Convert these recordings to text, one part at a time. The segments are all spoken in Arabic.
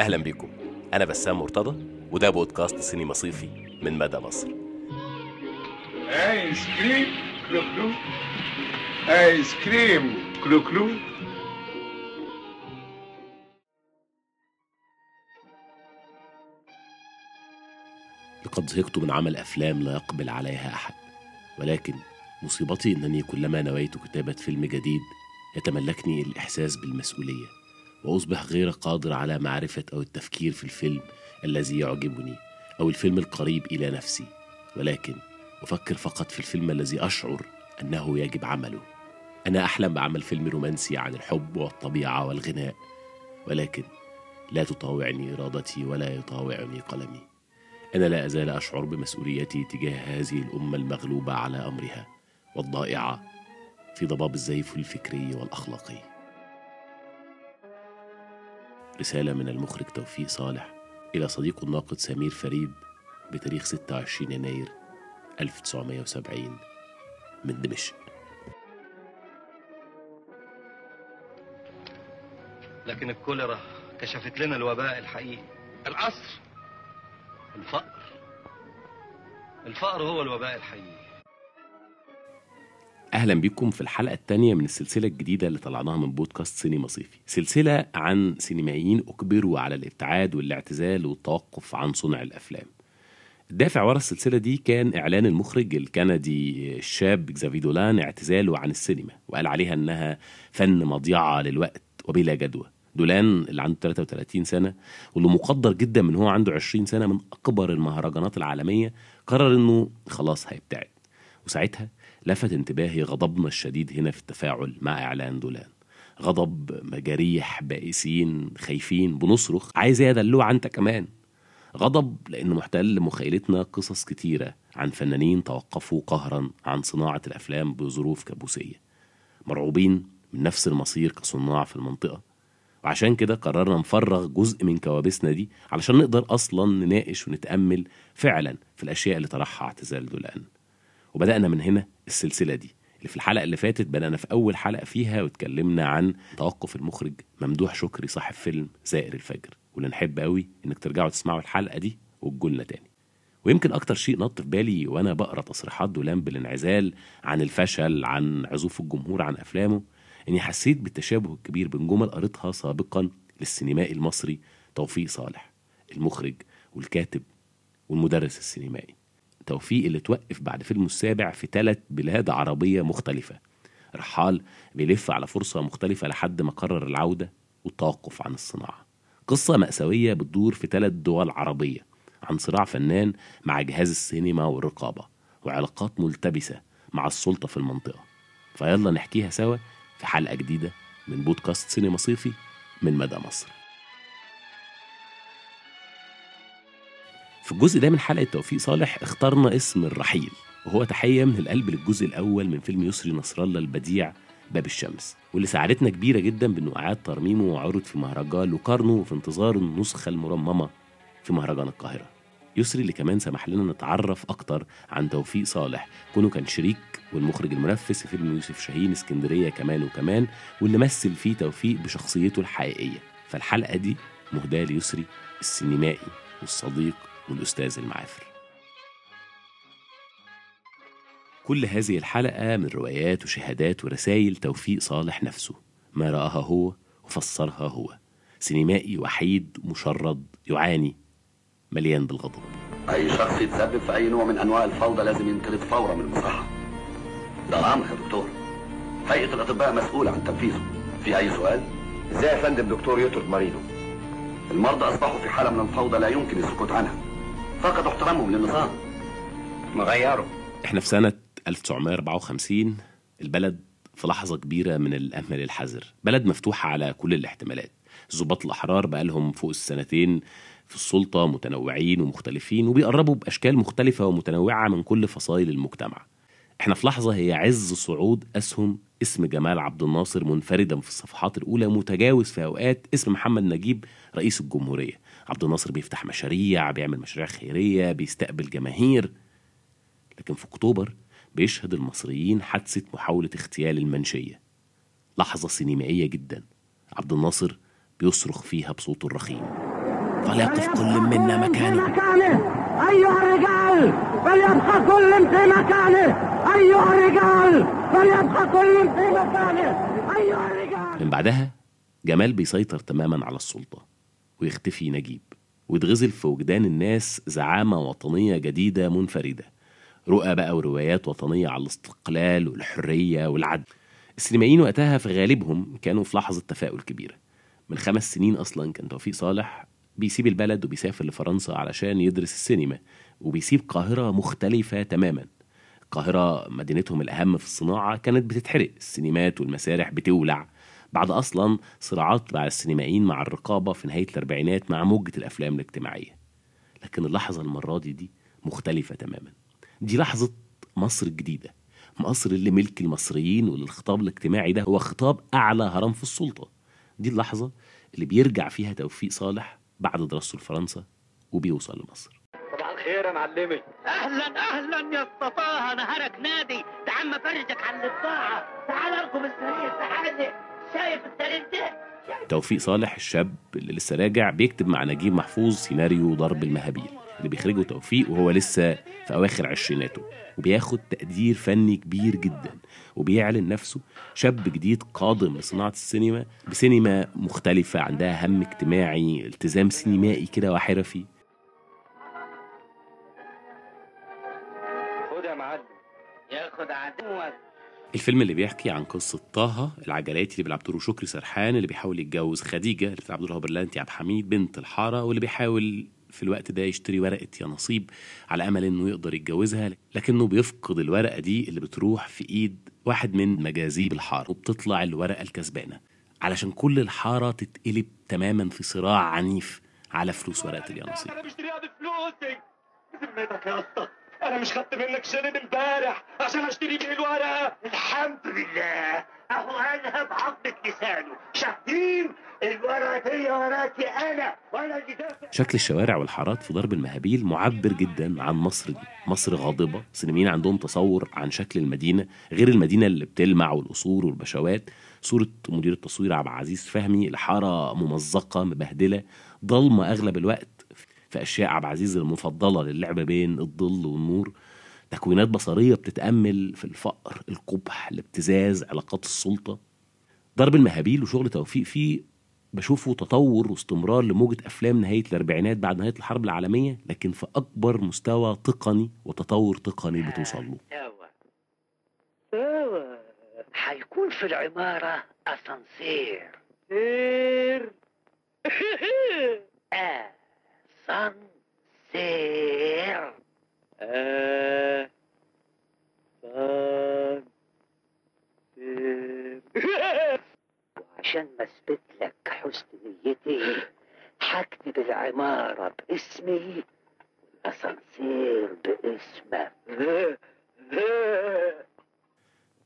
أهلا بيكم. أنا بسام مرتضى وده بودكاست سينما صيفي من مدى مصر. آيس كريم كلو كلو. آيس كريم كلو كلو. لقد زهقت من عمل أفلام لا يقبل عليها أحد ولكن مصيبتي إنني كلما نويت كتابة فيلم جديد يتملكني الإحساس بالمسؤولية. وأصبح غير قادر على معرفة أو التفكير في الفيلم الذي يعجبني أو الفيلم القريب إلى نفسي. ولكن أفكر فقط في الفيلم الذي أشعر أنه يجب عمله. أنا أحلم بعمل فيلم رومانسي عن الحب والطبيعة والغناء ولكن لا تطاوعني إرادتي ولا يطاوعني قلمي. أنا لا أزال أشعر بمسؤوليتي تجاه هذه الأمة المغلوبة على أمرها والضائعة في ضباب الزيف الفكري والأخلاقي. رسالة من المخرج توفيق صالح إلى صديقه الناقد سمير فريد بتاريخ 26 يناير 1970 من دمشق. لكن الكوليرا كشفت لنا الوباء الحقيقي. العصر الفقر. الفقر هو الوباء الحقيقي. أهلا بكم في الحلقة الثانية من السلسلة الجديدة اللي طلعناها من بودكاست سينما صيفي سلسلة عن سينمائيين اجبروا على الابتعاد والاعتزال والتوقف عن صنع الأفلام. الدافع ورا السلسلة دي كان إعلان المخرج الكندي الشاب إكزافي دولان اعتزاله عن السينما وقال عليها إنها فن مضيعة للوقت وبلا جدوى. دولان اللي عنده 33 سنة واللي مقدر جدا من هو عنده 20 سنة من أكبر المهرجانات العالمية قرر إنه خلاص هيبتعد. وساعتها لفت انتباهي غضبنا الشديد هنا في التفاعل مع إعلان دولان. غضب مجاريح بائسين خايفين بنصرخ. عايز يا دلوع أنت كمان. غضب لأن محتل مخيلتنا قصص كتيرة عن فنانين توقفوا قهرا عن صناعة الأفلام بظروف كابوسية. مرعوبين من نفس المصير كصناع في المنطقة. وعشان كده قررنا نفرغ جزء من كوابيسنا دي علشان نقدر أصلا نناقش ونتأمل فعلا في الأشياء اللي طرحها اعتزال دولان. وبدأنا من هنا السلسلة دي. اللي في الحلقة اللي فاتت بدأنا في أول حلقة فيها واتكلمنا عن توقف المخرج ممدوح شكري صاحب فيلم زائر الفجر. واللي نحب قوي إنك ترجعوا تسمعوا الحلقة دي وتجولنا تاني. ويمكن أكتر شيء نط في بالي وأنا بقرأ تصريحات دولان بالانعزال عن الفشل عن عزوف الجمهور عن أفلامه إني حسيت بالتشابه الكبير بين جمل قريتها سابقا للسينمائي المصري توفيق صالح المخرج والكاتب والمدرس السينمائي. توفيق اللي توقف بعد فيلمه السابع في ثلاث بلاد عربية مختلفة. رحال بيلف على فرصة مختلفة لحد ما قرر العودة والتوقف عن الصناعة. قصة مأساوية بتدور في ثلاث دول عربية عن صراع فنان مع جهاز السينما والرقابة وعلاقات ملتبسة مع السلطة في المنطقة. فيلا نحكيها سوا في حلقة جديدة من بودكاست سينما صيفي من مدى مصر. في الجزء ده من حلقة توفيق صالح اخترنا اسم الرحيل وهو تحية من القلب للجزء الأول من فيلم يسري نصر الله البديع باب الشمس واللي ساعدتنا كبيرة جدا بأنه أعاد ترميمه وعرض في مهرجان لوكارنو في انتظار النسخة المرممة في مهرجان القاهرة. يسري اللي كمان سمح لنا نتعرف أكتر عن توفيق صالح كونه كان شريك والمخرج المنفذ في فيلم يوسف شاهين اسكندرية كمان وكمان واللي مثل فيه توفيق بشخصيته الحقيقية. فالحلقة دي مهداة ليسري السينمائي والصديق والأستاذ المعافر. كل هذه الحلقة من روايات وشهادات ورسائل توفيق صالح نفسه. ما رآها هو وفسرها هو. سينمائي وحيد مشرد يعاني. مليان بالغضب. أي شخص يتسبب في أي نوع من أنواع الفوضى لازم ينطرد فورا من المصحة. ده أمر يا دكتور. هيئة الأطباء مسؤولة عن تنفيذه. في أي سؤال؟ إزاي يا فندم دكتور يطرد مريضه؟ المرضى أصبحوا في حالة من الفوضى لا يمكن السكوت عنها. فقدوا احترامهم للنظام نغيره إحنا في سنة 1954 البلد في لحظة كبيرة من الأمل الحذر. بلد مفتوحة على كل الاحتمالات. الضباط الأحرار بقالهم فوق السنتين في السلطة متنوعين ومختلفين وبيقربوا بأشكال مختلفة ومتنوعة من كل فصائل المجتمع. إحنا في لحظة هي عز صعود أسهم اسم جمال عبد الناصر منفردا في الصفحات الأولى متجاوز في أوقات اسم محمد نجيب رئيس الجمهورية. عبد الناصر بيفتح مشاريع بيعمل مشاريع خيرية بيستقبل جماهير. لكن في أكتوبر بيشهد المصريين حادثة محاولة اغتيال المنشية. لحظة سينمائية جدا عبد الناصر بيصرخ فيها بصوته الرخيم. فليقف كل منا مكانه. مكانه أيها الرجال فليبقى كل في مكانه. أيها الرجال فليبقى كل في مكانه. أيها الرجال. من بعدها جمال بيسيطر تماما على السلطة. ويختفي نجيب. ويتغزل في وجدان الناس زعامة وطنية جديدة منفردة. رؤى بقى وروايات وطنية على الاستقلال والحرية والعدل. السينمائيين وقتها في غالبهم كانوا في لحظة تفاؤل كبيرة. من خمس سنين أصلا كان توفيق صالح بيسيب البلد وبيسافر لفرنسا علشان يدرس السينما وبيسيب قاهرة مختلفة تماما. القاهرة مدينتهم الأهم في الصناعة كانت بتتحرق السينمات والمسارح بتولع بعد أصلا صراعات مع السينمائيين مع الرقابة في نهاية الأربعينات مع موجة الأفلام الاجتماعية. لكن اللحظة المرة دي دي مختلفة تماما. دي لحظة مصر الجديدة. مصر اللي ملك المصريين واللي الخطاب الاجتماعي ده هو خطاب أعلى هرم في السلطة. دي اللحظة اللي بيرجع فيها توفيق صالح بعد دراسته لفرنسا وبيوصل لمصر. صباح الخير يا معلمي. أهلا أهلا يا اصطفاها نهارك نادي. تعال فرجك على الطاعه تعال أركب السرير. تعال. شايف السرير ده توفيق صالح الشاب اللي لسه راجع بيكتب مع نجيب محفوظ سيناريو ضرب المهابيل اللي بيخرجه توفيق وهو لسه في أواخر عشريناته وبياخد تقدير فني كبير جدا وبيعلن نفسه شاب جديد قادم لصناعة السينما بسينما مختلفة عندها هم اجتماعي التزام سينمائي كده وحرفي الفيلم اللي بيحكي عن قصة طه العجلاتي اللي بيلعب دوره شكري سرحان اللي بيحاول يتجوز خديجة اللي بتلعب دورها برلانتي عبد الحميد بنت الحارة واللي بيحاول في الوقت ده يشتري ورقة يا نصيب على أمل إنه يقدر يتجوزها لكنه بيفقد الورقة دي اللي بتروح في إيد واحد من مجاذيب الحارة وبتطلع الورقة الكسبانة. علشان كل الحارة تتقلب تماما في صراع عنيف على فلوس ورقة اليا نصيب. أنا مشتريها بفلوسي بذمتك يا اسطى أنا مش خدت منك شنن امبارح عشان أشتري بيه الورقة. الحمد لله. أهو قالها بعضة لسانه. شاهدين الورقة هي ورقتي أنا. وأنا اللي دافع. شكل الشوارع والحارات في ضرب المهابيل معبر جدا عن مصر دي. مصر غاضبة. السينمائيين عندهم تصور عن شكل المدينة غير المدينة اللي بتلمع والقصور والبشوات. صورة مدير التصوير عبد العزيز فهمي الحارة ممزقة مبهدلة ضلمة أغلب الوقت. في أشياء عبد العزيز المفضلة للعب بين الظل والنور. تكوينات بصرية بتتأمل في الفقر القبح الابتزاز علاقات السلطة. ضرب المهابيل وشغل توفيق فيه بشوفه تطور واستمرار لموجة أفلام نهاية الأربعينات بعد نهاية الحرب العالمية لكن في أكبر مستوى تقني وتطور تقني بتوصل له. هيكون في العمارة أسانسير. سير أسانسير وعشان ما أثبت لك حسن نيتي هكتب العمارة باسمي والأسانسير باسمك.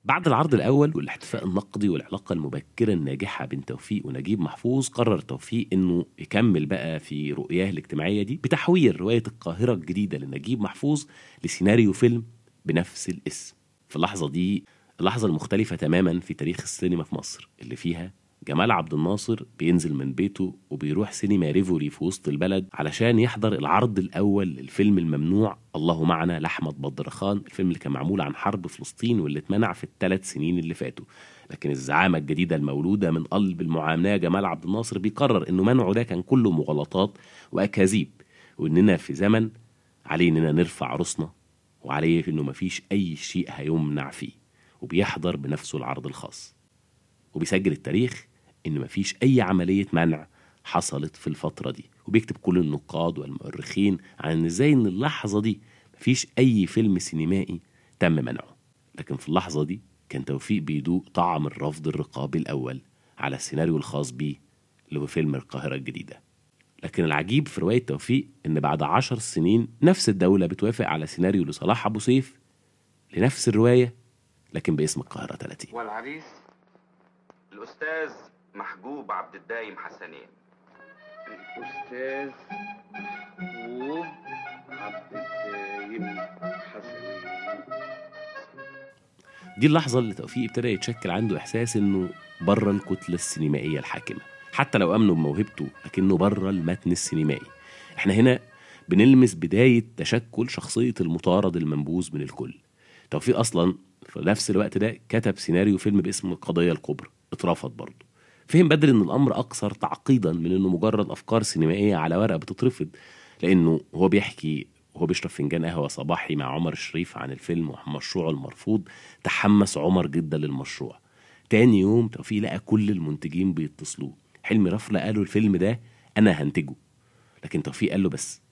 بعد العرض الأول والاحتفاء النقدي والعلاقة المبكرة الناجحة بين توفيق ونجيب محفوظ قرر توفيق إنه يكمل بقى في رؤياه الاجتماعية دي بتحويل رواية القاهرة الجديدة لنجيب محفوظ لسيناريو فيلم بنفس الاسم. في اللحظة دي اللحظة المختلفة تماما في تاريخ السينما في مصر اللي فيها جمال عبد الناصر بينزل من بيته وبيروح سينما ريفوري في وسط البلد علشان يحضر العرض الأول للفيلم الممنوع الله معنا لأحمد بدرخان الفيلم اللي كان معمول عن حرب فلسطين واللي اتمنع في الثلاث سنين اللي فاتوا. لكن الزعامة الجديدة المولودة من قلب المعاملة جمال عبد الناصر بيقرر إنه منعه ده كان كله مغالطات وأكاذيب وإننا في زمن عليه إننا نرفع رأسنا وعليه إنه مفيش أي شيء هيمنع فيه وبيحضر بنفسه العرض الخاص. وبيسجل التاريخ إن مفيش أي عملية منع حصلت في الفترة دي. وبيكتب كل النقاد والمؤرخين عن إن إزاي إن اللحظة دي مفيش أي فيلم سينمائي تم منعه. لكن في اللحظة دي كان توفيق بيدوق طعم الرفض الرقابي الأول على السيناريو الخاص بيه اللي هو فيلم القاهرة الجديدة. لكن العجيب في رواية توفيق إن بعد عشر سنين نفس الدولة بتوافق على سيناريو لصلاح أبو سيف لنفس الرواية لكن باسم القاهرة 30 والعريس الأستاذ محجوب عبد الدايم حسنين. الأستاذ محبوب عبد الدايم حسنين. دي اللحظة اللي توفيق ابتدى يتشكل عنده إحساس إنه بره الكتلة السينمائية الحاكمة. حتى لو امنوا بموهبته لكنه بره المتن السينمائي. إحنا هنا بنلمس بداية تشكل شخصية المطارد المنبوذ من الكل. توفيق أصلا في نفس الوقت ده كتب سيناريو فيلم باسم القضية الكبرى اترفض برضه. فهم بدري إن الأمر أكثر تعقيدا من إنه مجرد أفكار سينمائية على ورقة بتترفض. لأنه هو بيحكي وهو بيشرب فنجان قهوة صباحي مع عمر الشريف عن الفيلم ومشروعه المرفوض. تحمس عمر جدا للمشروع. تاني يوم توفيق لقى كل المنتجين بيتصلوا. حلمي رفله قالوا الفيلم ده أنا هنتجه. لكن توفيق قال له بس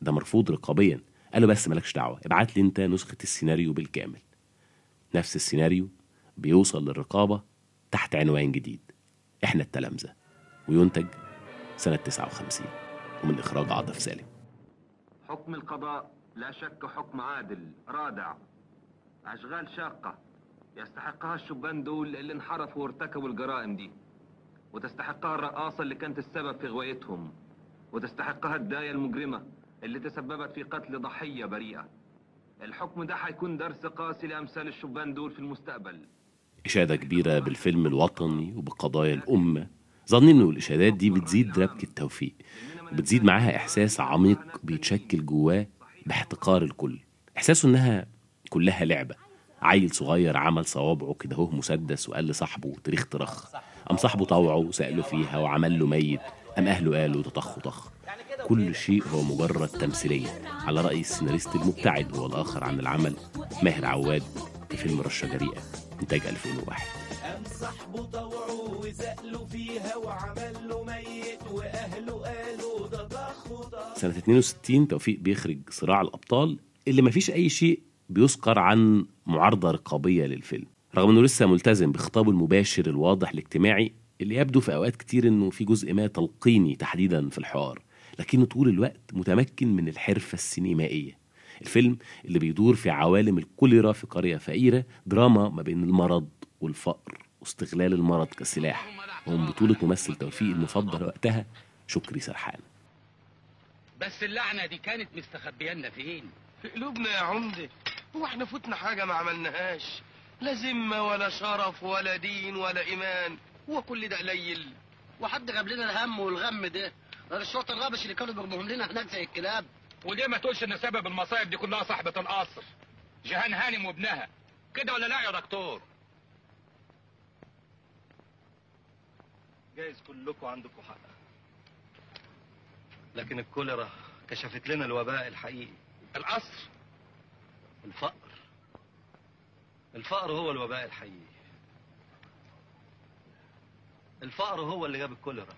ده مرفوض رقابيا. قال له بس مالكش دعوة ابعت لي أنت نسخة السيناريو بالكامل. نفس السيناريو بيوصل للرقابة تحت عنوان جديد. إحنا التلامذة. وينتج سنة 59 ومن إخراج عاطف سالم. حكم القضاء لا شك حكم عادل رادع. أشغال شاقة. يستحقها الشبان دول اللي انحرفوا وارتكبوا الجرائم دي. وتستحقها الرقاصة اللي كانت السبب في غوايتهم وتستحقها الداية المجرمة اللي تسببت في قتل ضحية بريئة. الحكم ده هيكون درس قاسي لأمثال الشبان دول في المستقبل. إشادة كبيرة بالفيلم الوطني وبقضايا الأمة. ظنين إنه الإشادات دي بتزيد ربكة توفيق وبتزيد معاها إحساس عميق بيتشكل جواه باحتقار الكل. إحساسه إنها كلها لعبة. عيل صغير عمل صوابعه كده هو مسدس وقال لصاحبه تريخ ترخ قام صاحبه طوعه وسأله فيها وعمل له ميت. قام أهله قالوا ده طخ كل شيء هو مجرد تمثيلية على رأي السيناريست المبتعد هو الآخر عن العمل ماهر عواد في فيلم رشة جريئة. إنتاج 2001 قام صاحبه طوعه وزقله فيها وعمل له ميت واهله قالوا ده طخ وطخ سنة 62 توفيق بيخرج صراع الأبطال اللي مفيش أي شيء بيذكر عن معارضة رقابية للفيلم. رغم إنه لسه ملتزم بخطابه المباشر الواضح الاجتماعي اللي يبدو في أوقات كتير إنه في جزء ما تلقيني تحديدا في الحوار لكنه طول الوقت متمكن من الحرفة السينمائية. الفيلم اللي بيدور في عوالم الكوليرا في قرية فقيرة دراما ما بين المرض والفقر واستغلال المرض كسلاح. ومن بطولة ممثل توفيق المفضل وقتها شكري سرحان. بس اللعنة دي كانت مستخبيانا فين؟ في قلوبنا يا عمدة. هو إحنا فوتنا حاجة ما عملناهاش. لا ذمة ولا شرف ولا دين ولا إيمان. هو كل ده قليل. وحد جاب لنا الهم والغم ده. غير الشرطة الغبش اللي كانوا بيرموهم لنا هناك زي الكلاب. وليه ما تقولش إن سبب المصايب دي كلها صاحبة القصر؟ جيهان هانم وابنها. كده ولا لا يا دكتور؟ جايز كلكم عندكم حق. لكن الكوليرا كشفت لنا الوباء الحقيقي. القصر؟ الفقر. الفقر هو الوباء الحقيقي. الفقر هو اللي جاب الكوليرا.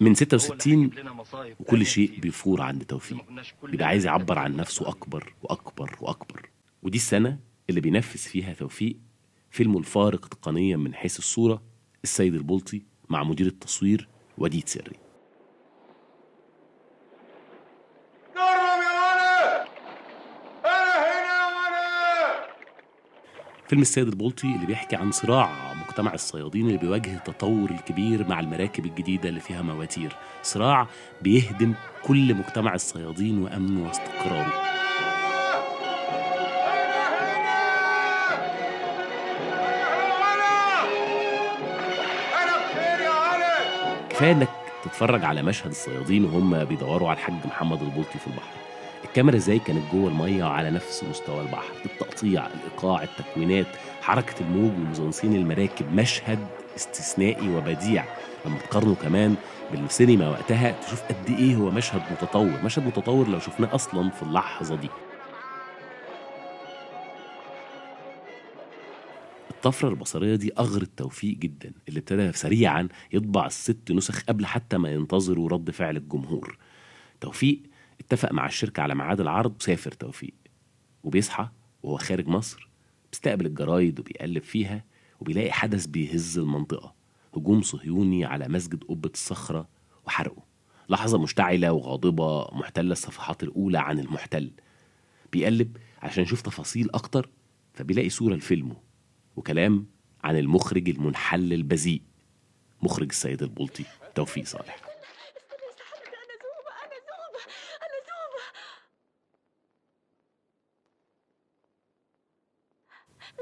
من هو 66 اللي هيجيب لنا مصايب وكل شيء. بيفور عند توفيق. بيبقى عايز يعبر عن نفسه أكبر وأكبر وأكبر. ودي السنة اللي بينفذ فيها توفيق فيلمه الفارق تقنيا من حيث الصورة السيد البلطي مع مدير التصوير وديد سري. فيلم السيد البلطي اللي بيحكي عن صراع مجتمع الصيادين اللي بيواجه التطور الكبير مع المراكب الجديدة اللي فيها مواتير. صراع بيهدم كل مجتمع الصيادين وأمنه واستقراره كفاية إنك تتفرج على مشهد الصيادين وهم بيدوروا على الحاج محمد البلطي في البحر. الكاميرا إزاي كانت جوه المية وعلى نفس مستوى البحر؟ التقطيع الإيقاع التكوينات حركة الموج وميزانسين المراكب مشهد استثنائي وبديع. لما تقارنه كمان بالسينما وقتها تشوف قد إيه هو مشهد متطور. مشهد متطور لو شفناه أصلا في اللحظة دي. الطفرة البصرية دي أغرت توفيق جدا اللي ابتدى سريعا يطبع الست نسخ قبل حتى ما ينتظروا رد فعل الجمهور. توفيق اتفق مع الشركة على ميعاد العرض وسافر توفيق. وبيصحى وهو خارج مصر بيستقبل الجرايد وبيقلب فيها وبيلاقي حدث بيهز المنطقة. هجوم صهيوني على مسجد قبة الصخرة وحرقه. لحظة مشتعلة وغاضبة محتلة الصفحات الأولى عن المحتل. بيقلب عشان يشوف تفاصيل أكتر فبيلاقي صورة لفيلمه وكلام عن المخرج المنحل البذيء مخرج السيد البلطي توفيق صالح.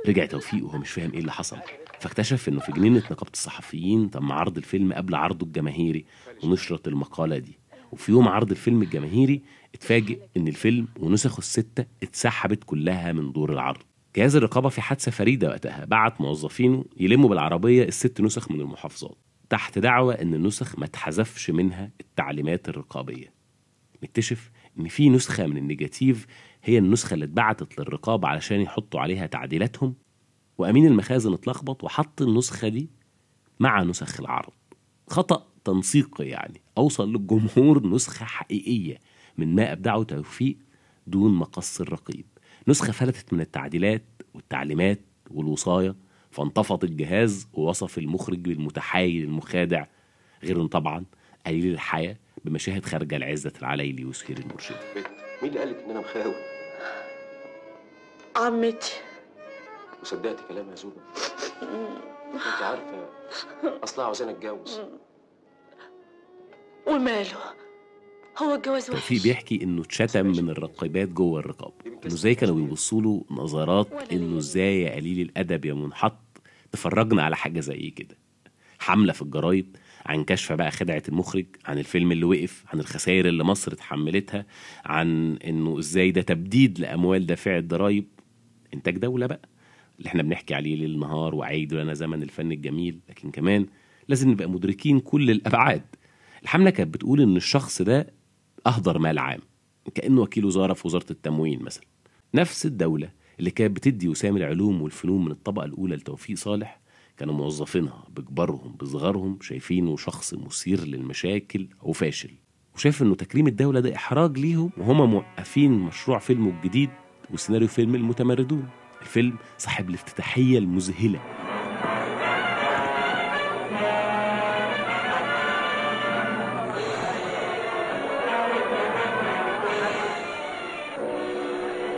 رجع توفيق وهو مش فاهم إيه اللي حصل. فاكتشف إنه في جنينة نقابة الصحفيين تم عرض الفيلم قبل عرضه الجماهيري ونشرة المقالة دي. وفي يوم عرض الفيلم الجماهيري اتفاجئ إن الفيلم ونسخه الستة اتسحبت كلها من دور العرض. جهاز الرقابة في حادثة فريدة وقتها بعت موظفينه يلموا بالعربية الست نسخ من المحافظات تحت دعوى إن النسخ ما اتحذفش منها التعليمات الرقابية. نكتشف إن في نسخة من النيجاتيف هي النسخة اللي اتبعتت للرقابة علشان يحطوا عليها تعديلاتهم. وأمين المخازن اتلخبط وحط النسخة دي مع نسخ العرض خطأ تنسيقي يعني. أوصل للجمهور نسخة حقيقية من ما أبدعه توفيق دون مقص الرقيب. نسخة فلتت من التعديلات والتعليمات والوصايه فانتفض الجهاز ووصف المخرج بالمتحايل المخادع غير إنه طبعا قليل الحياة بمشاهد خارجه لعزه العلايلي وسهير المرشد مين اللي قالك إن أنا مخاوي عمتي. وصدقت كلامها يا زوبة انت عارفة أصلها عاوزاني أتجوز. وماله؟ هو الجواز وحش. توفيق بيحكي إنه اتشتم من الرقيبات جوه الرقابه إنه إزاي كانوا بيبصوا له نظرات إنه إزاي يا قليل الأدب يا منحط. تفرجنا على حاجة زي كده. حملة في الجرايد عن كشف بقى خدعة المخرج عن الفيلم اللي وقف عن الخسائر اللي مصر اتحملتها عن إنه إزاي ده تبديد لأموال دافعي الضرايب. إنتاج دولة بقى اللي إحنا بنحكي عليه ليل نهار وعيد لنا زمن الفن الجميل. لكن كمان لازم نبقى مدركين كل الأبعاد. الحملة كانت بتقول إن الشخص ده أهدر مال عام كأنه وكيل وزارة في وزارة التموين مثلا. نفس الدولة اللي كانت بتدي وسام العلوم والفنون من الطبقة الأولى لتوفيق صالح كانوا موظفينها بكبرهم بصغرهم شايفينه شخص مثير للمشاكل أو فاشل. وشايف إنه تكريم الدولة ده إحراج ليهم وهم موقفين مشروع فيلمه الجديد وسيناريو فيلم المتمردون. الفيلم صاحب الافتتاحية المذهلة.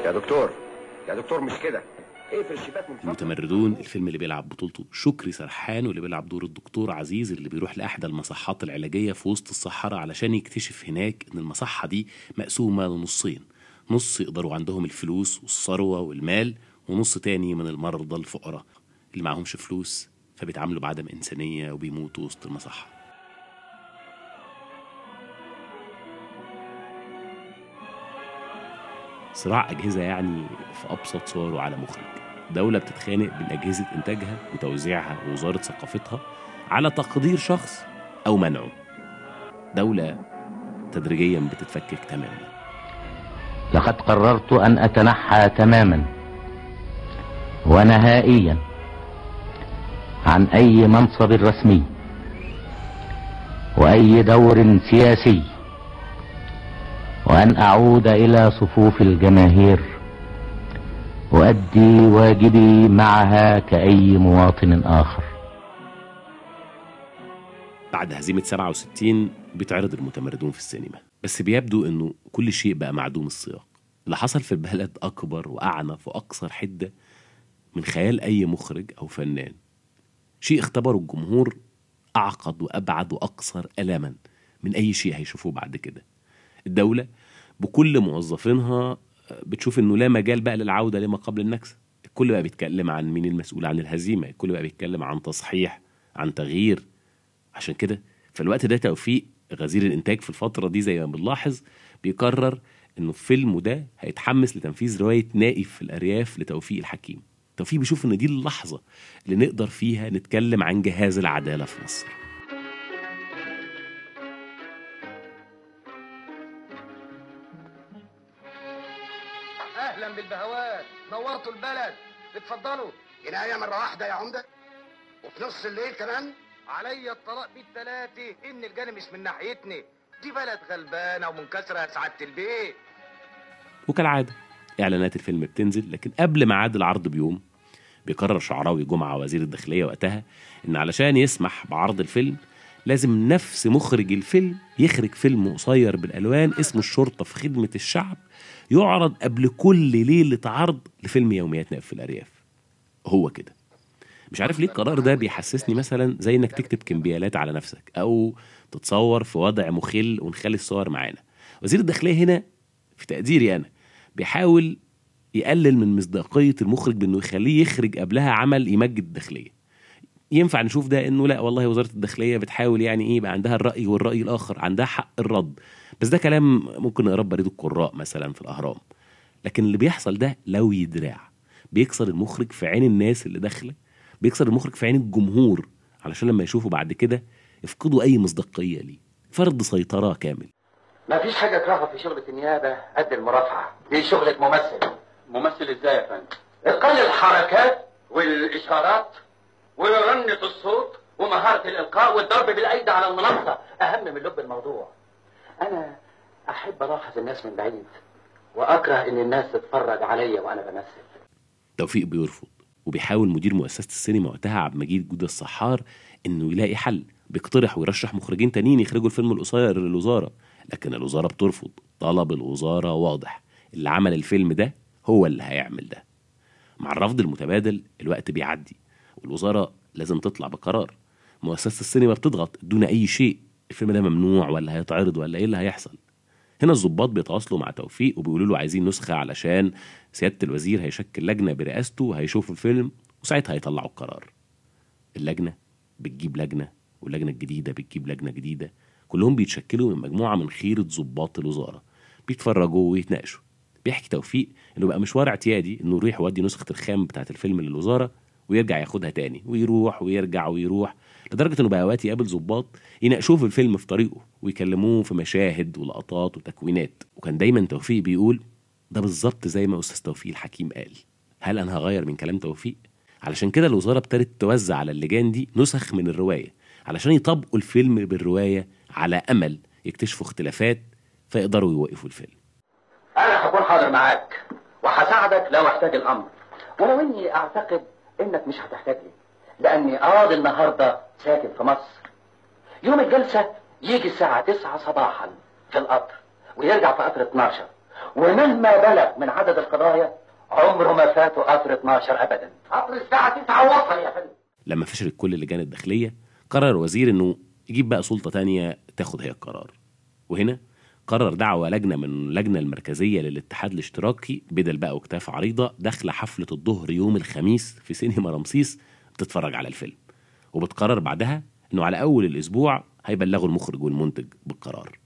يا دكتور يا دكتور مش كده. اقفل الشباك من المتمردون الفيلم اللي بيلعب بطولته شكري سرحان واللي بيلعب دور الدكتور عزيز اللي بيروح لأحدى المصحات العلاجية في وسط الصحراء علشان يكتشف هناك إن المصحة دي مقسومة لنصين. نص يقدروا عندهم الفلوس والثروة والمال ونص تاني من المرضى الفقراء اللي معهمش فلوس فبيتعاملوا بعدم إنسانية وبيموتوا وسط المصحة. صراع أجهزة يعني في أبسط صوره على مخرج. دولة بتتخانق بين أجهزة إنتاجها وتوزيعها ووزارة ثقافتها على تقدير شخص أو منعه. دولة تدريجيا بتتفكك تماما. لقد قررت أن أتنحى تماما ونهائيا عن أي منصب رسمي وأي دور سياسي وأن أعود إلى صفوف الجماهير أؤدي واجبي معها كأي مواطن آخر. بعد هزيمة 67 بيتعرض المتمردون في السينما. بس بيبدو إنه كل شيء بقى معدوم السياق. اللي حصل في البلد أكبر وأعنف وأكثر حدة من خيال أي مخرج أو فنان. شيء اختبره الجمهور أعقد وأبعد وأكثر الما من أي شيء هيشوفوه بعد كده. الدولة بكل موظفينها بتشوف إنه لا مجال بقى للعودة لما قبل النكسة. الكل بقى بيتكلم عن مين المسؤول عن الهزيمة. الكل بقى بيتكلم عن تصحيح عن تغيير. عشان كده في الوقت ده توفيق غزير الإنتاج في الفترة دي زي ما بنلاحظ بيقرر إنه فيلمه ده هيتحمس لتنفيذ رواية نائف في الأرياف لتوفيق الحكيم. توفيق بيشوف إن دي اللحظة اللي نقدر فيها نتكلم عن جهاز العدالة في مصر. أهلا بالبهوات. نورتوا البلد. اتفضلوا. جناية مرة واحدة يا عمدة. وفي نص الليل كمان. عليا الطلاق بالتلاتة. إن الجانب مش من ناحيتني. دي بلد غلبانة ومنكسرة يا سعادة البيت. وكالعادة إعلانات الفيلم بتنزل لكن قبل ميعاد العرض بيوم بيقرر شعراوي جمعة وزير الداخلية وقتها إن علشان يسمح بعرض الفيلم لازم نفس مخرج الفيلم يخرج فيلم قصير بالألوان اسمه الشرطة في خدمة الشعب يعرض قبل كل ليلة عرض لفيلم يوميات نائب في الأرياف. هو كده. مش عارف ليه القرار ده بيحسسني مثلا زي إنك تكتب كمبيالات على نفسك أو تتصور في وضع مخل ونخلي الصور معانا. وزير الداخلية هنا في تقديري أنا بيحاول يقلل من مصداقية المخرج بأنه يخليه يخرج قبلها عمل يمجد الداخلية. ينفع نشوف ده إنه لا والله وزارة الداخلية بتحاول يعني إيه يبقى عندها الرأي والرأي الآخر عندها حق الرد. بس ده كلام ممكن نقراه بريد القراء مثلا في الأهرام. لكن اللي بيحصل ده لو يدراع بيكسر المخرج في عين الناس اللي داخلة بيكسر المخرج في عين الجمهور علشان لما يشوفوا بعد كده يفقدوا أي مصداقية ليه. فرض سيطرة كامل. ما فيش حاجة اكرهها في شغلة النيابة قد المرافعة. دي شغلة ممثل. ممثل إزاي يا فندم؟ إتقان الحركات والإشارات ورنة الصوت ومهارة الإلقاء والضرب بالأيدي على المنصة. أهم من لب الموضوع. أنا أحب ألاحظ الناس من بعيد وأكره إن الناس تتفرج عليا وأنا بمثل. توفيق بيرفض. وبيحاول مدير مؤسسة السينما وقتها عبد المجيد جودة الصحار إنه يلاقي حل بيقترح ويرشح مخرجين تانيين يخرجوا الفيلم القصير للوزارة. لكن الوزارة بترفض طلب الوزارة واضح اللي عمل الفيلم ده هو اللي هيعمل ده. مع الرفض المتبادل الوقت بيعدي والوزارة لازم تطلع بقرار. مؤسسة السينما بتضغط دون أي شيء الفيلم ده ممنوع ولا هيتعرض ولا إيه اللي هيحصل؟ هنا الضباط بيتواصلوا مع توفيق وبيقولوا له عايزين نسخة علشان سيادة الوزير هيشكل لجنة برئاسته وهيشوفوا الفيلم وساعتها هيطلعوا القرار. اللجنة بتجيب لجنة واللجنة الجديدة بتجيب لجنة جديدة. كلهم بيتشكلوا من مجموعة من خيرة ضباط الوزارة. بيتفرجوا ويتناقشوا. بيحكي توفيق إنه بقى مشوار اعتيادي إنه يروح يودي نسخة الخام بتاعة الفيلم للوزارة ويرجع ياخدها تاني ويروح ويرجع ويروح. لدرجة إنه بقى اوقات يقابل ضباط يناقشوه في الفيلم في طريقه ويكلموه في مشاهد ولقطات وتكوينات. وكان دايما توفيق بيقول ده بالظبط زي ما أستاذ توفيق الحكيم قال. هل أنا هغير من كلام توفيق؟ علشان كده الوزارة ابتدت توزع على اللجان دي نسخ من الرواية علشان يطبقوا الفيلم بالرواية على أمل يكتشفوا اختلافات فيقدروا يوقفوا الفيلم. أنا هكون حاضر معاك وهساعدك لو احتاج الأمر. ولو إني أعتقد إنك مش هتحتاج لي لأني قاضي النهاردة ساكن في مصر. يوم الجلسة يجي الساعة 9 صباحا في القطر ويرجع في قطر 12 ومهما بلغ من عدد القضايا عمره ما فاته قطر 12 أبدا. قطر الساعة 9 وصل يا فندم. لما فشلت كل اللجان الداخلية قرر الوزير إنه يجيب بقى سلطة تانية تاخد هي القرار. وهنا قرر دعوة لجنة من اللجنة المركزية للاتحاد الاشتراكي بدل بقى وكتاف عريضة داخلة حفلة الظهر يوم الخميس في سينما رمسيس بتتفرج على الفيلم. وبتقرر بعدها إنه على أول الأسبوع هيبلغوا المخرج والمنتج بالقرار.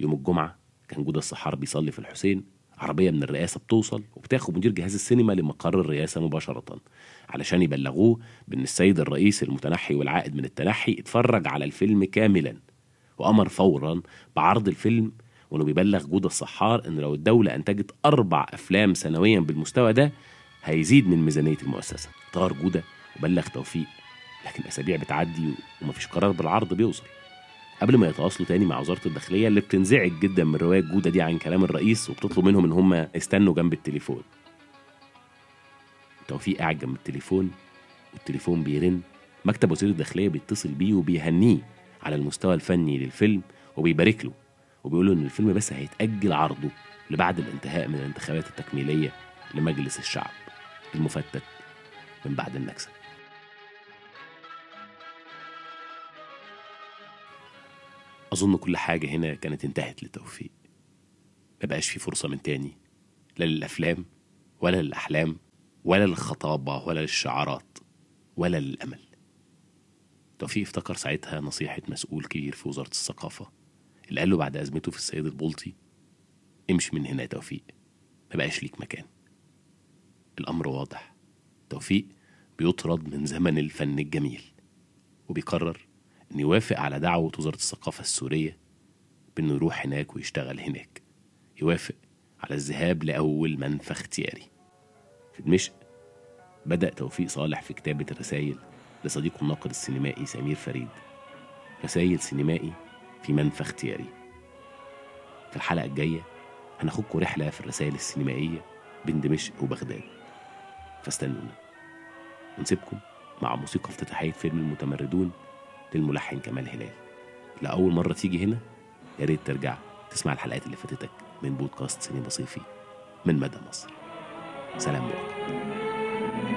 يوم الجمعة كان جودة الصحار بيصلي في الحسين عربية من الرئاسة بتوصل وبتاخد مدير جهاز السينما لمقر الرئاسة مباشرة. علشان يبلغوه بأن السيد الرئيس المتنحي والعائد من التنحي اتفرج على الفيلم كاملا. وأمر فورا بعرض الفيلم وإنه بيبلغ جودة الصحار إن لو الدولة أنتجت أربع أفلام سنويا بالمستوى ده هيزيد من ميزانية المؤسسة. طار جودة وبلغ توفيق. لكن أسابيع بتعدي ومفيش قرار بالعرض بيوصل. قبل ما يتواصلوا تاني مع وزارة الداخلية اللي بتنزعج جدا من رواية جودة دي عن كلام الرئيس وبتطلب منهم إن هم يستنوا جنب التليفون. توفيق قاعد جنب التليفون والتليفون بيرن. مكتب وزير الداخلية بيتصل بيه وبيهنيه على المستوى الفني للفيلم وبيبارك له. وبيقول له إن الفيلم بس هيتأجل عرضه لبعد الانتهاء من الانتخابات التكميلية لمجلس الشعب. المفتت من بعد النكسة أظن كل حاجة هنا كانت انتهت لتوفيق ما بقاش في فرصة من تاني لا للأفلام ولا للأحلام ولا للخطابة ولا للشعارات ولا للأمل. توفيق افتكر ساعتها نصيحة مسؤول كبير في وزارة الثقافة اللي قال له بعد أزمته في السيد البلطي امشي من هنا يا توفيق ما بقاش ليك مكان. الأمر واضح. توفيق بيطرد من زمن الفن الجميل وبيقرر إنه يوافق على دعوة وزارة الثقافة السورية بإنه يروح هناك ويشتغل هناك. يوافق على الذهاب لأول منفى اختياري في دمشق بدأ توفيق صالح في كتابة الرسائل لصديقه الناقد السينمائي سمير فريد. رسائل سينمائي في منفى اختياري في الحلقة الجاية هناخدكم رحلة في الرسائل السينمائية بين دمشق وبغداد. فاستنونا. ونسيبكم مع موسيقى افتتاحية فيلم المتمردون للملحن كمال هلال. لأول مرة تيجي هنا يا ريت ترجع تسمع الحلقات اللي فاتتك من بودكاست سينما صيفي من مدى مصر. سلام عليكم